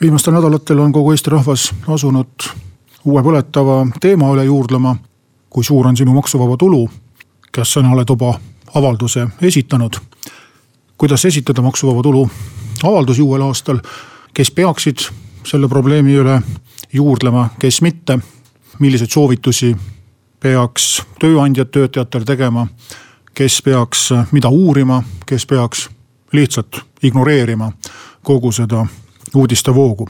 viimastel nädalatel on kogu Eesti rahvas asunud uue põletava teema üle juurdlema. kui suur on sinu maksuvaba tulu? kas sa oled juba avalduse esitanud? kuidas esitada maksuvaba tulu avaldusi uuel aastal? kes peaksid selle probleemi üle juurdlema, kes mitte? milliseid soovitusi peaks tööandjad töötajatele tegema? kes peaks mida uurima, kes peaks lihtsalt ignoreerima kogu seda uudistevoogu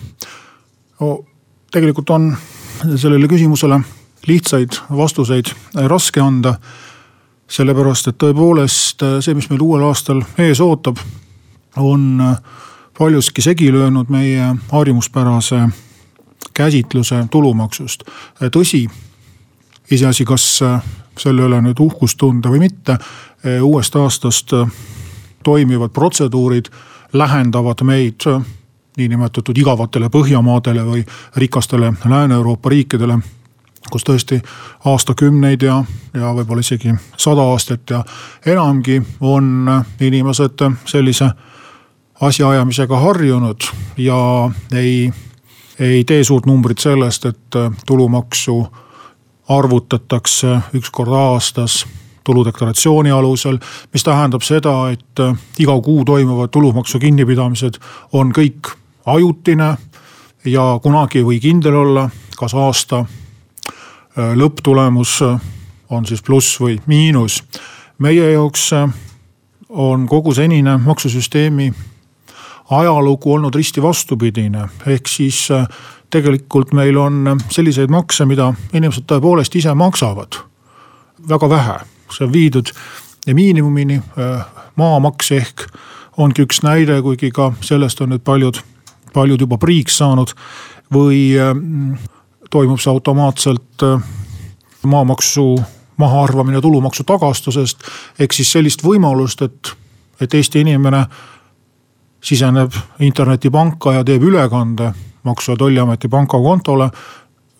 tegelikult on sellele küsimusele lihtsaid vastuseid raske anda. sellepärast, et tõepoolest see, mis meil uuel aastal ees ootab, on paljuski segi löönud meie harjumuspärase käsitluse tulumaksust. tõsi, iseasi, kas selle üle nüüd uhkust tunda või mitte, uuest aastast toimivad protseduurid lähendavad meid niinimetatud igavatele Põhjamaadele või rikastele Lääne-Euroopa riikidele kus tõesti aastakümneid ja, ja võib-olla isegi sada aastat ja enamgi on inimesed sellise asjaajamisega harjunud ja ei, ei tee suurt numbrit sellest, et tulumaksu arvutatakse üks kord aastas tuludeklaratsiooni alusel. mis tähendab seda, et iga kuu toimuvad tulumaksu kinnipidamised on kõik ajutine ja kunagi ei või kindel olla, kas aasta äh, lõpptulemus äh, on siis pluss või miinus. meie jaoks äh, on kogu senine maksusüsteemi ajalugu olnud risti vastupidine, ehk siis tegelikult meil on selliseid makse, mida inimesed tõepoolest ise maksavad. väga vähe, see on viidud miinimumini, maamaks ehk ongi üks näide, kuigi ka sellest on nüüd paljud paljud juba priiks saanud või mm, toimub see automaatselt äh, maamaksu mahaarvamine tulumaksu tagastusest. ehk siis sellist võimalust, et, et Eesti inimene siseneb internetipanka ja teeb ülekande Maksu- ja Tolliameti pangakontole.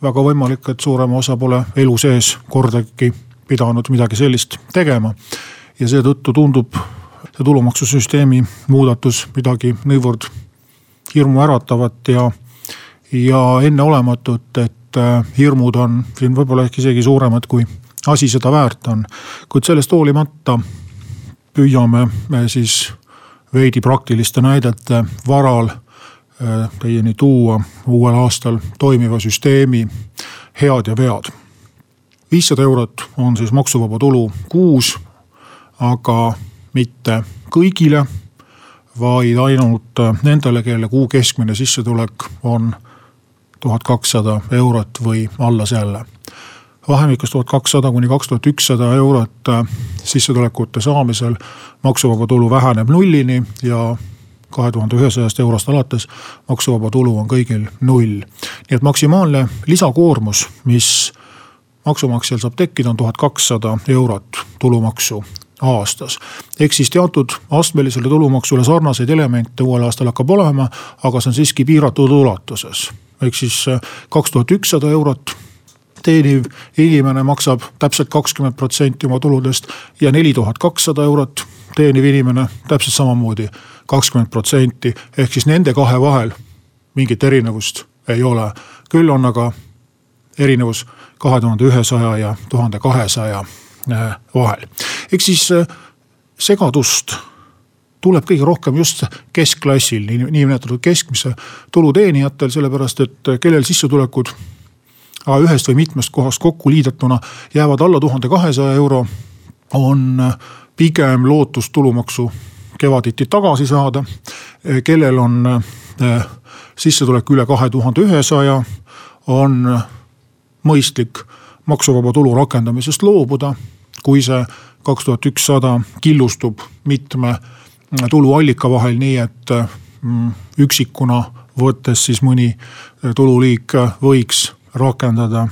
väga võimalik, et suurema osa pole elu sees kordagi pidanud midagi sellist tegema. ja seetõttu tundub see tulumaksusüsteemi muudatus midagi niivõrd hirmuäratavat ja, ja enneolematut, et äh, hirmud on siin võib-olla ehk isegi suuremad, kui asi seda väärt on. kuid sellest hoolimata püüame me siis veidi praktiliste näidete varal äh, teieni tuua uuel aastal toimiva süsteemi head ja vead. viissada eurot on siis maksuvaba tulu kuus, aga mitte kõigile vaid ainult äh, nendele, kelle kuu keskmine sissetulek on tuhat kakssada eurot või alla selle. vahemikus tuhat kakssada kuni kaks tuhat ükssada eurot äh, sissetulekute saamisel maksuvaba tulu väheneb nullini ja kahe tuhande ühesajast eurost alates maksuvaba tulu on kõigil null. nii et maksimaalne lisakoormus, mis maksumaksjal saab tekkida, on tuhat kakssada eurot tulumaksu aastas. ehk siis teatud astmelisele tulumaksule sarnaseid elemente uuel aastal hakkab olema, aga see on siiski piiratud ulatuses. ehk siis äh, kaks tuhat ükssada eurot teeniv inimene maksab täpselt kakskümmend protsenti oma tuludest ja neli tuhat kakssada eurot teeniv inimene täpselt samamoodi kakskümmend protsenti. ehk siis nende kahe vahel mingit erinevust ei ole, küll on aga erinevus kahe tuhande ühesaja ja tuhande kahesaja vahel. ehk siis äh, segadust tuleb kõige rohkem just keskklassil, niinimetatud keskmise tulu teenijatel, sellepärast et äh, kellel sissetulekud ühest või mitmest kohast kokku liidetuna jäävad alla tuhande kahesaja euro, on pigem lootus tulumaksu kevaditi tagasi saada. kellel on sissetulek üle kahe tuhande ühesaja, on mõistlik maksuvaba tulu rakendamisest loobuda kui see kaks tuhat ükssada killustub mitme tuluallika vahel, nii et mm, üksikuna võttes siis mõni tululiik võiks rakendada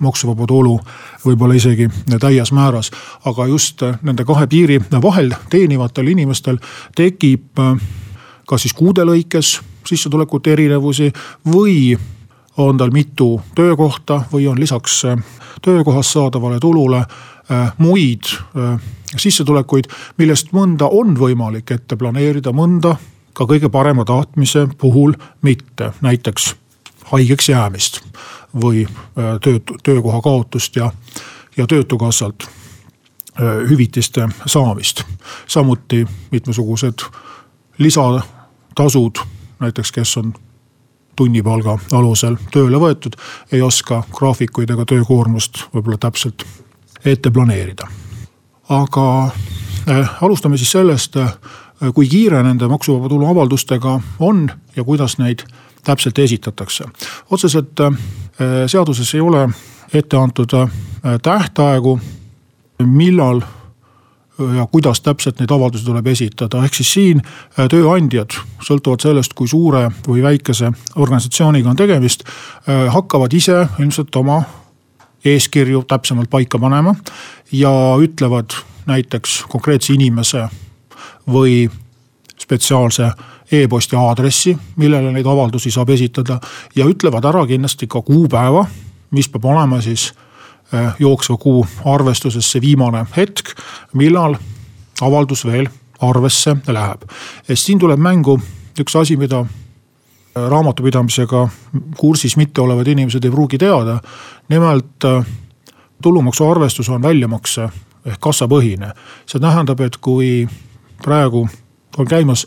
maksuvaba tulu võib-olla isegi täies määras. aga just nende kahe piiri vahel teenivatel inimestel tekib kas siis kuude lõikes sissetulekute erinevusi või on tal mitu töökohta või on lisaks töökohast saadavale tulule muid sissetulekuid, millest mõnda on võimalik ette planeerida, mõnda ka kõige parema tahtmise puhul mitte, näiteks haigeks jäämist või äh, töötu, töökoha kaotust ja, ja töötukassalt äh, hüvitiste saamist. samuti mitmesugused lisatasud, näiteks kes on tunnipalga alusel tööle võetud, ei oska graafikuid ega töökoormust võib-olla täpselt ette planeerida. aga äh, alustame siis sellest äh, kui kiire nende maksuvaba tulu avaldustega on ja kuidas neid täpselt esitatakse. otseselt äh, seaduses ei ole ette antud äh, tähtaegu, millal ja kuidas täpselt neid avaldusi tuleb esitada, ehk siis siin tööandjad, sõltuvalt sellest, kui suure või väikese organisatsiooniga on tegemist, hakkavad ise ilmselt oma eeskirju täpsemalt paika panema ja ütlevad näiteks konkreetse inimese või spetsiaalse e-posti aadressi, millele neid avaldusi saab esitada ja ütlevad ära kindlasti ka kuupäeva, mis peab olema siis eh, jooksva kuu arvestuses see viimane hetk, millal avaldus veel arvesse läheb. siin tuleb mängu üks asi, mida raamatupidamisega kursis mitteolevad inimesed ei pruugi teada. nimelt eh, tulumaksu arvestus on väljamakse ehk kassapõhine. see tähendab, et kui praegu on käimas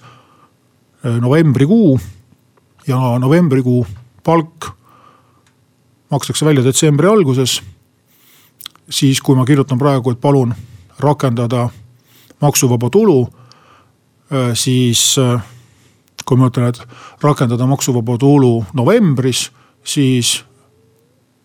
äh, novembrikuu ja novembrikuu palk makstakse välja detsembri alguses. siis, kui ma kirjutan praegu, et palun rakendada maksuvaba tulu, äh, siis äh, kui ma ütlen, et rakendada maksuvaba tulu novembris, siis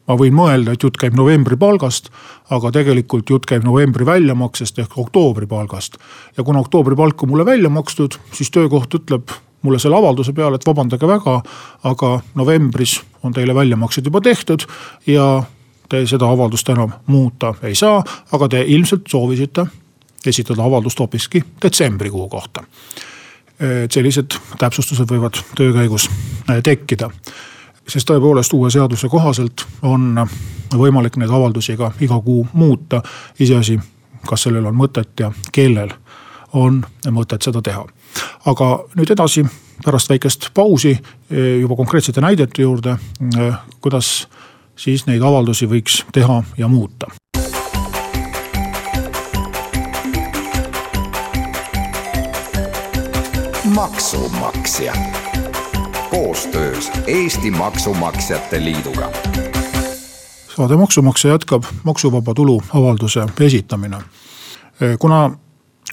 ma võin mõelda, et jutt käib novembri palgast, aga tegelikult jutt käib novembri väljamaksest ehk oktoobri palgast. ja kuna oktoobri palk on mulle välja makstud, siis töökoht ütleb mulle selle avalduse peale, et vabandage väga, aga novembris on teile väljamaksed juba tehtud ja te seda avaldust enam muuta ei saa, aga te ilmselt soovisite esitada avaldust hoopiski detsembrikuu kohta. Et sellised täpsustused võivad töö käigus tekkida sest tõepoolest uue seaduse kohaselt on võimalik neid avaldusi ka iga kuu muuta. iseasi, kas sellel on mõtet ja kellel on mõtet seda teha. aga nüüd edasi, pärast väikest pausi juba konkreetsete näidete juurde, kuidas siis neid avaldusi võiks teha ja muuta. Maksumaksja koostöös Eesti Maksumaksjate Liiduga. saade Maksumaksja jätkab maksuvaba tulu avalduse esitamine. kuna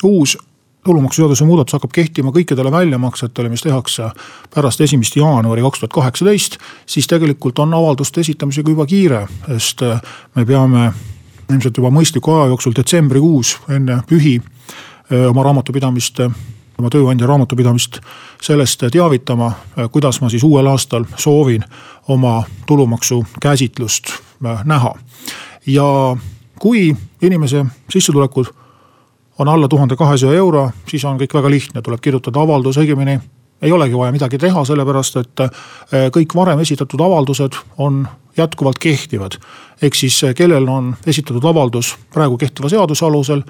uus tulumaksuseaduse muudatus hakkab kehtima kõikidele väljamaksetele, mis tehakse pärast esimest jaanuari kaks tuhat kaheksateist, siis tegelikult on avalduste esitamisega juba kiire, sest me peame ilmselt juba mõistliku aja jooksul detsembrikuus enne pühi oma raamatupidamist oma tööandja raamatupidamist sellest teavitama, kuidas ma siis uuel aastal soovin oma tulumaksu käsitlust äh, näha. ja kui inimese sissetulekud on alla tuhande kahesaja euro, siis on kõik väga lihtne, tuleb kirjutada avaldus, õigemini ei olegi vaja midagi teha, sellepärast et äh, kõik varem esitatud avaldused on jätkuvalt kehtivad. ehk siis äh, kellel on esitatud avaldus praegu kehtiva seaduse alusel,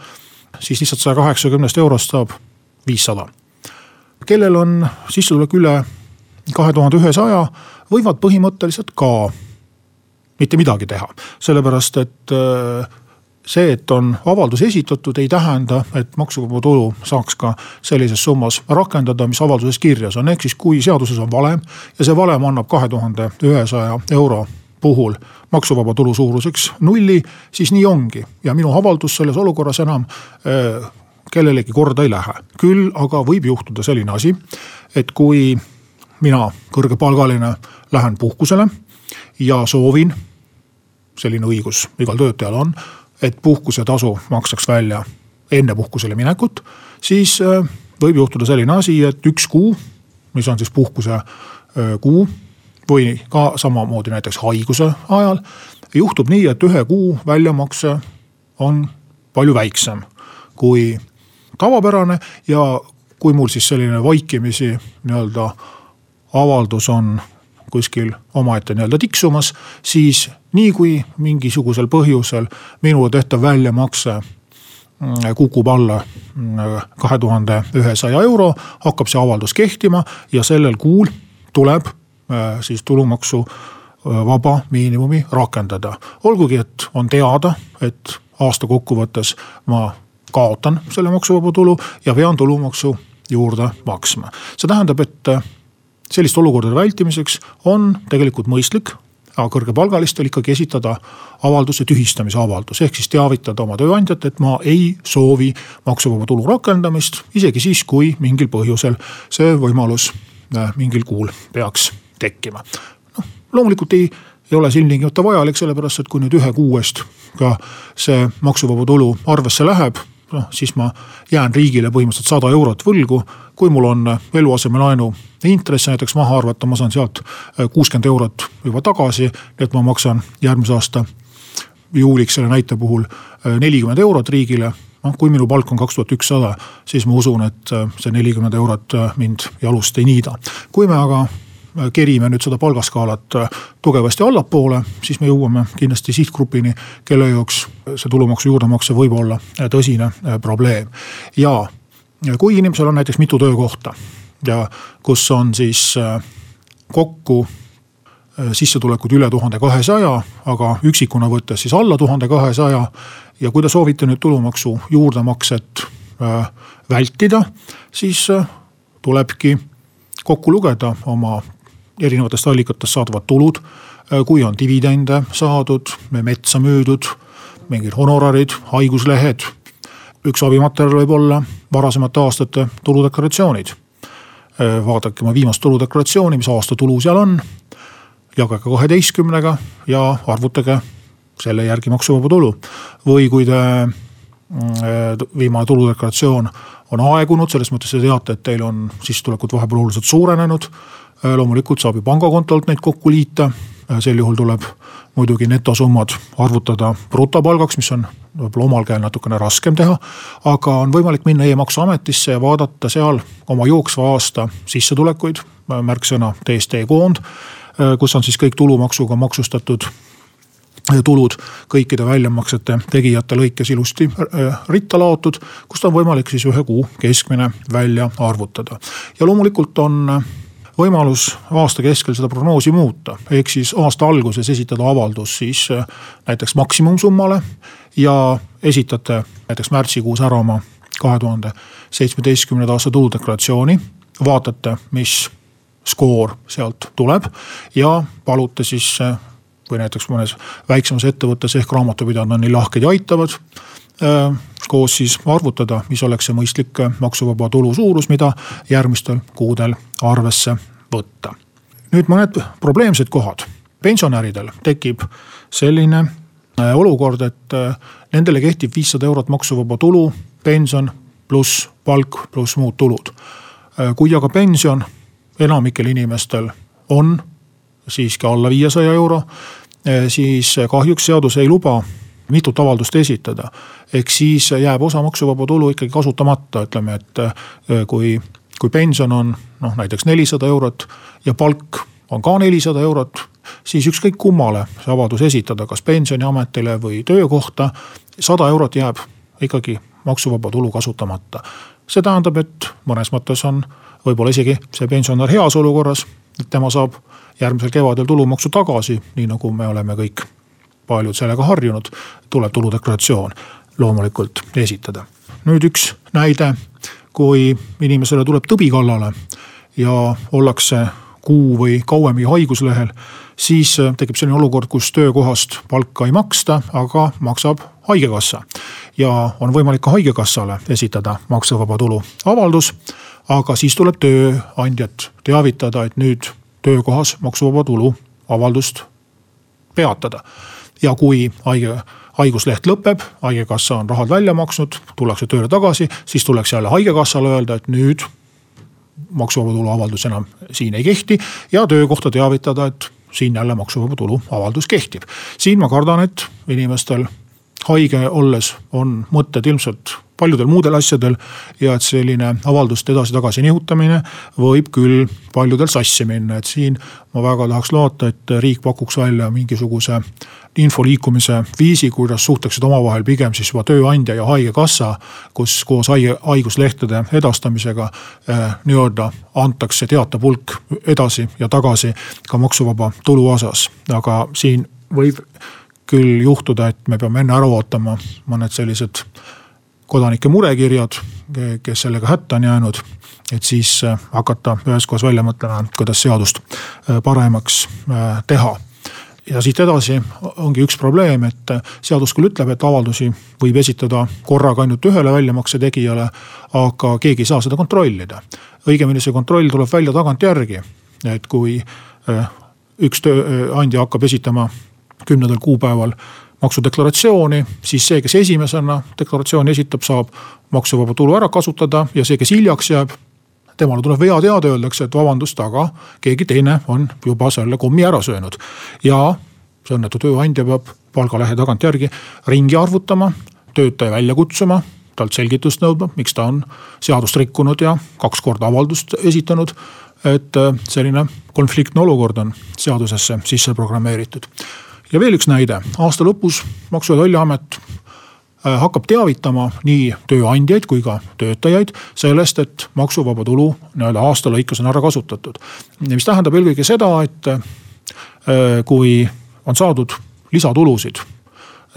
siis lihtsalt saja kaheksakümnest eurost saab viissada. kellel on sissetulek üle kahe tuhande ühesaja, võivad põhimõtteliselt ka mitte midagi teha, sellepärast et äh, see, et on avaldus esitatud, ei tähenda, et maksuvaba tulu saaks ka sellises summas rakendada, mis avalduses kirjas on, ehk siis kui seaduses on valem ja see valem annab kahe tuhande ühesaja euro puhul maksuvaba tulu suuruseks nulli, siis nii ongi. Ja minu avaldus selles olukorras enam äh, kellelegi korda ei lähe. küll aga võib juhtuda selline asi, et kui mina, kõrgepalgaline, lähen puhkusele ja soovin, selline õigus igal töötajal on, et puhkusetasu makstaks välja enne puhkusele minekut, siis äh, võib juhtuda selline asi, et üks kuu, mis on siis puhkuse kuu või ka samamoodi näiteks haiguse ajal. juhtub nii, et ühe kuu väljamakse on palju väiksem kui tavapärane ja kui mul siis selline vaikimisi nii-öelda avaldus on kuskil omaette nii-öelda tiksumas, siis nii kui mingisugusel põhjusel minule tehtav väljamakse mm, kukub alla mm, kahe tuhande ühesaja euro, hakkab see avaldus kehtima ja sellel kuul tuleb äh, siis tulumaksu äh, vaba miinimumi rakendada. olgugi, et on teada, et aasta kokkuvõttes ma kaotan selle maksuvaba tulu ja pean tulumaksu juurde maksma. see tähendab, et äh, selliste olukordade vältimiseks on tegelikult mõistlik aga kõrgepalgalistel ikkagi esitada avalduse tühistamise avaldus, ehk siis teavitada oma tööandjat, et ma ei soovi maksuvaba tulu rakendamist, isegi siis, kui mingil põhjusel see võimalus äh, mingil kuul peaks tekkima. noh, loomulikult ei, ei ole see ilmtingimata vajalik, sellepärast et kui nüüd ühe kuu eest ka see maksuvaba tulu arvesse läheb noh, siis ma jään riigile põhimõtteliselt sada eurot võlgu. kui mul on eluasemelaenu intresse näiteks maha arvata, ma saan sealt äh, kuuskümmend eurot juba tagasi. nii et ma maksan järgmise aasta juuliks selle näite puhul äh, nelikümmend eurot riigile noh, kui minu palk on kaks tuhat ükssada, siis ma usun, et äh, see nelikümmend eurot mind jalust ei niida. kui me aga kerime nüüd seda palgaskaalat äh, tugevasti allapoole, siis me jõuame kindlasti sihtgrupini, kelle jaoks see tulumaksu juurdemakse võib olla äh, tõsine äh, probleem. ja kui inimesel on näiteks mitu töökohta ja kus on siis kokku sissetulekud üle tuhande kahesaja, aga üksikuna võttes siis alla tuhande kahesaja. ja kui te soovite nüüd tulumaksu juurdemakset vältida, siis tulebki kokku lugeda oma erinevatest allikatest saadavad tulud. Äh, kui on dividende saadud, metsa müüdud, mingid honorarid, haiguslehed. üks abimaterjal võib olla varasemate aastate tuludeklaratsioonid. Äh, vaadake oma viimast tuludeklaratsiooni, mis aasta tulu seal on. jagage kaheteistkümnega ja arvutage selle järgi maksuvaba tulu. või kui te äh, viimane tuludeklaratsioon on aegunud, selles mõttes te teate, et teil on sissetulekud vahepeal oluliselt suurenenud loomulikult saab ju pangakontolt neid kokku liita. Äh, sel juhul tuleb muidugi netosummad arvutada brutopalgaks, mis on võib-olla omal käel natukene raskem teha. aga on võimalik minna e-maksuametisse ja vaadata seal oma jooksva aasta sissetulekuid, äh, märksõna TST koond. kus on siis kõik tulumaksuga maksustatud tulud kõikide väljamaksete tegijate lõikes ilusti ritta laotud, kust on võimalik siis ühe kuu keskmine välja arvutada. ja loomulikult on võimalus aasta keskel seda prognoosi muuta, ehk siis aasta alguses esitada avaldus siis äh, näiteks maksimumsummale. ja esitate näiteks märtsikuus ära oma kahe tuhande seitsmeteistkümnenda aasta tuludeklaratsiooni, vaatate, mis skoor sealt tuleb ja palute siis äh, või näiteks mõnes väiksemas ettevõttes ehk raamatupidajad on nii lahked ja aitavad koos siis arvutada, mis oleks see mõistlik maksuvaba tulu suurus, mida järgmistel kuudel arvesse võtta. nüüd mõned probleemsed kohad. pensionäridel tekib selline äh, olukord, et äh, nendele kehtib viissada eurot maksuvaba tulu, pension pluss palk pluss muud tulud. Äh, kui aga pension enamikel inimestel on siiski alla viiesaja euro, siis kahjuks seadus ei luba mitut avaldust esitada. ehk siis jääb osa maksuvaba tulu ikkagi kasutamata, ütleme, et kui kui pension on noh, näiteks nelisada eurot ja palk on ka nelisada eurot, siis ükskõik kummale see avaldus esitada, kas pensioniametile või töökohta. sada eurot jääb ikkagi maksuvaba tulu kasutamata. see tähendab, et mõnes mõttes on võib-olla isegi see pensionär heas olukorras, et tema saab järgmisel kevadel tulumaksu tagasi, nii nagu me oleme kõik paljud sellega harjunud, tuleb tuludeklaratsioon loomulikult esitada. nüüd üks näide kui inimesele tuleb tõbi kallale ja ollakse kuu või kauemgi haiguslehel, siis tekib selline olukord, kus töökohast palka ei maksta, aga maksab haigekassa. ja on võimalik ka haigekassale esitada maksuvaba tulu avaldus, aga siis tuleb tööandjat teavitada, et nüüd töökohas maksuvaba tulu avaldust peatada. Ja kui haige haigusleht lõpeb, haigekassa on rahad välja maksnud, tullakse tööle tagasi, siis tuleks jälle haigekassale öelda, et nüüd maksuvaba tulu avaldus enam siin ei kehti ja töökohta teavitada, et siin jälle maksuvaba tulu avaldus kehtib. siin ma kardan, et inimestel haige olles on mõtted ilmselt paljudel muudel asjadel. ja et selline avalduste edasi-tagasi nihutamine võib küll paljudel sassi minna, et siin ma väga tahaks loota, et riik pakuks välja mingisuguse info liikumise viisi, kuidas suhtleksid omavahel pigem siis juba tööandja ja haigekassa. kus koos haiguslehtede edastamisega eh, nii-öelda antakse teatav hulk edasi ja tagasi ka maksuvaba tulu osas, aga siin võib küll juhtuda, et me peame enne ära ootama mõned sellised kodanike murekirjad, kes sellega hätta on jäänud. et siis äh, hakata üheskoos välja mõtlema, kuidas seadust äh, paremaks äh, teha ja siit edasi ongi üks probleem, et seadus küll ütleb, et avaldusi võib esitada korraga ainult ühele väljamakse tegijale, aga keegi ei saa seda kontrollida. õigemini see kontroll tuleb välja tagantjärgi, et kui üks tööandja hakkab esitama kümnendal kuupäeval maksudeklaratsiooni, siis see, kes esimesena deklaratsiooni esitab, saab maksuvaba tulu ära kasutada ja see, kes hiljaks jääb, temale tuleb veateade, öeldakse, et vabandust, aga keegi teine on juba selle kommi ära söönud. ja see õnnetu tööandja peab palgalehe tagantjärgi ringi arvutama, töötaja välja kutsuma, talt selgitust nõudma, miks ta on seadust rikkunud ja kaks korda avaldust esitanud. et selline konfliktne olukord on seadusesse sisse programmeeritud ja veel üks näide, aasta lõpus Maksu- ja Tolliamet äh, hakkab teavitama nii tööandjaid kui ka töötajaid sellest, et maksuvaba tulu nii-öelda aasta lõikes on ära kasutatud. mis tähendab eelkõige seda, et äh, kui on saadud lisatulusid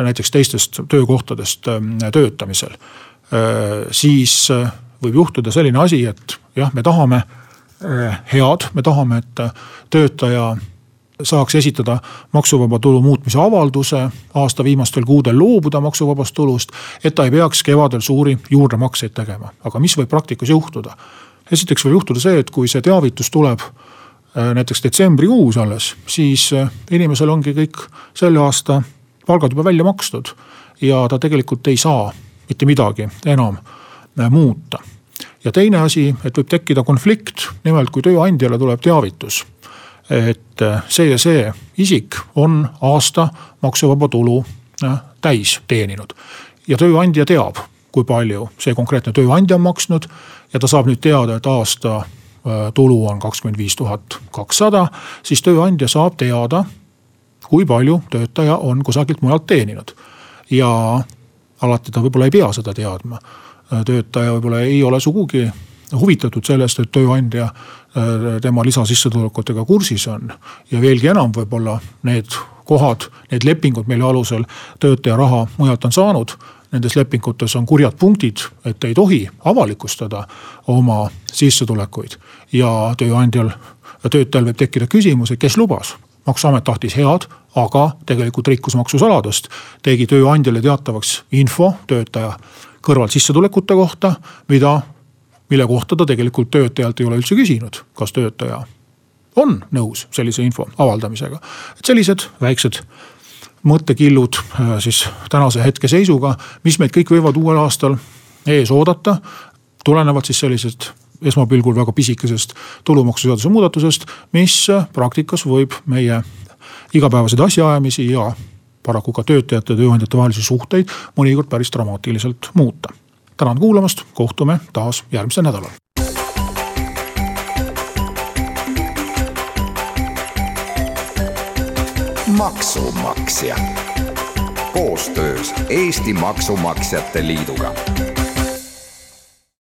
näiteks teistest töökohtadest ähm, töötamisel, äh, siis võib juhtuda selline asi, et jah, me tahame head, me tahame, et töötaja saaks esitada maksuvaba tulu muutmise avalduse aasta viimastel kuudel loobuda maksuvabast tulust. et ta ei peaks kevadel suuri juurdemakseid tegema, aga mis võib praktikas juhtuda? esiteks võib juhtuda see, et kui see teavitus tuleb äh, näiteks detsembrikuus alles, siis äh, inimesel ongi kõik selle aasta palgad juba välja makstud. ja ta tegelikult ei saa mitte midagi enam äh, muuta. ja teine asi, et võib tekkida konflikt, nimelt kui tööandjale tuleb teavitus et äh, see ja see isik on aasta maksuvaba tulu äh, täis teeninud. ja tööandja teab, kui palju see konkreetne tööandja on maksnud ja ta saab nüüd teada, et aasta äh, tulu on kakskümmend viis tuhat kakssada, siis tööandja saab teada, kui palju töötaja on kusagilt mujalt teeninud. ja alati ta võib-olla ei pea seda teadma. töötaja võib-olla ei ole sugugi huvitatud sellest, et tööandja tema lisasissetulekutega kursis on. ja veelgi enam võib-olla need kohad, need lepingud, mille alusel töötaja raha mujalt on saanud. Nendes lepingutes on kurjad punktid, et ei tohi avalikustada oma sissetulekuid ja tööandjal, töötajal võib tekkida küsimus, et kes lubas maksuamet tahtis head, aga tegelikult rikkus maksusaladust. tegi tööandjale teatavaks info töötaja kõrvalsissetulekute kohta, mida mille kohta ta tegelikult töötajalt ei ole üldse küsinud, kas töötaja on nõus sellise info avaldamisega. et sellised väiksed mõttekillud äh, siis tänase hetkeseisuga, mis meid kõik võivad uuel aastal ees oodata. tulenevad siis sellised esmapilgul väga pisikesest tulumaksuseaduse muudatusest, mis praktikas võib meie igapäevaseid asjaajamisi ja paraku ka töötajate ja tööandjate vahelisi suhteid mõnikord päris dramaatiliselt muuta tänan kuulamast, kohtume taas järgmisel nädalal. maksumaksja koostöös Eesti Maksumaksjate Liiduga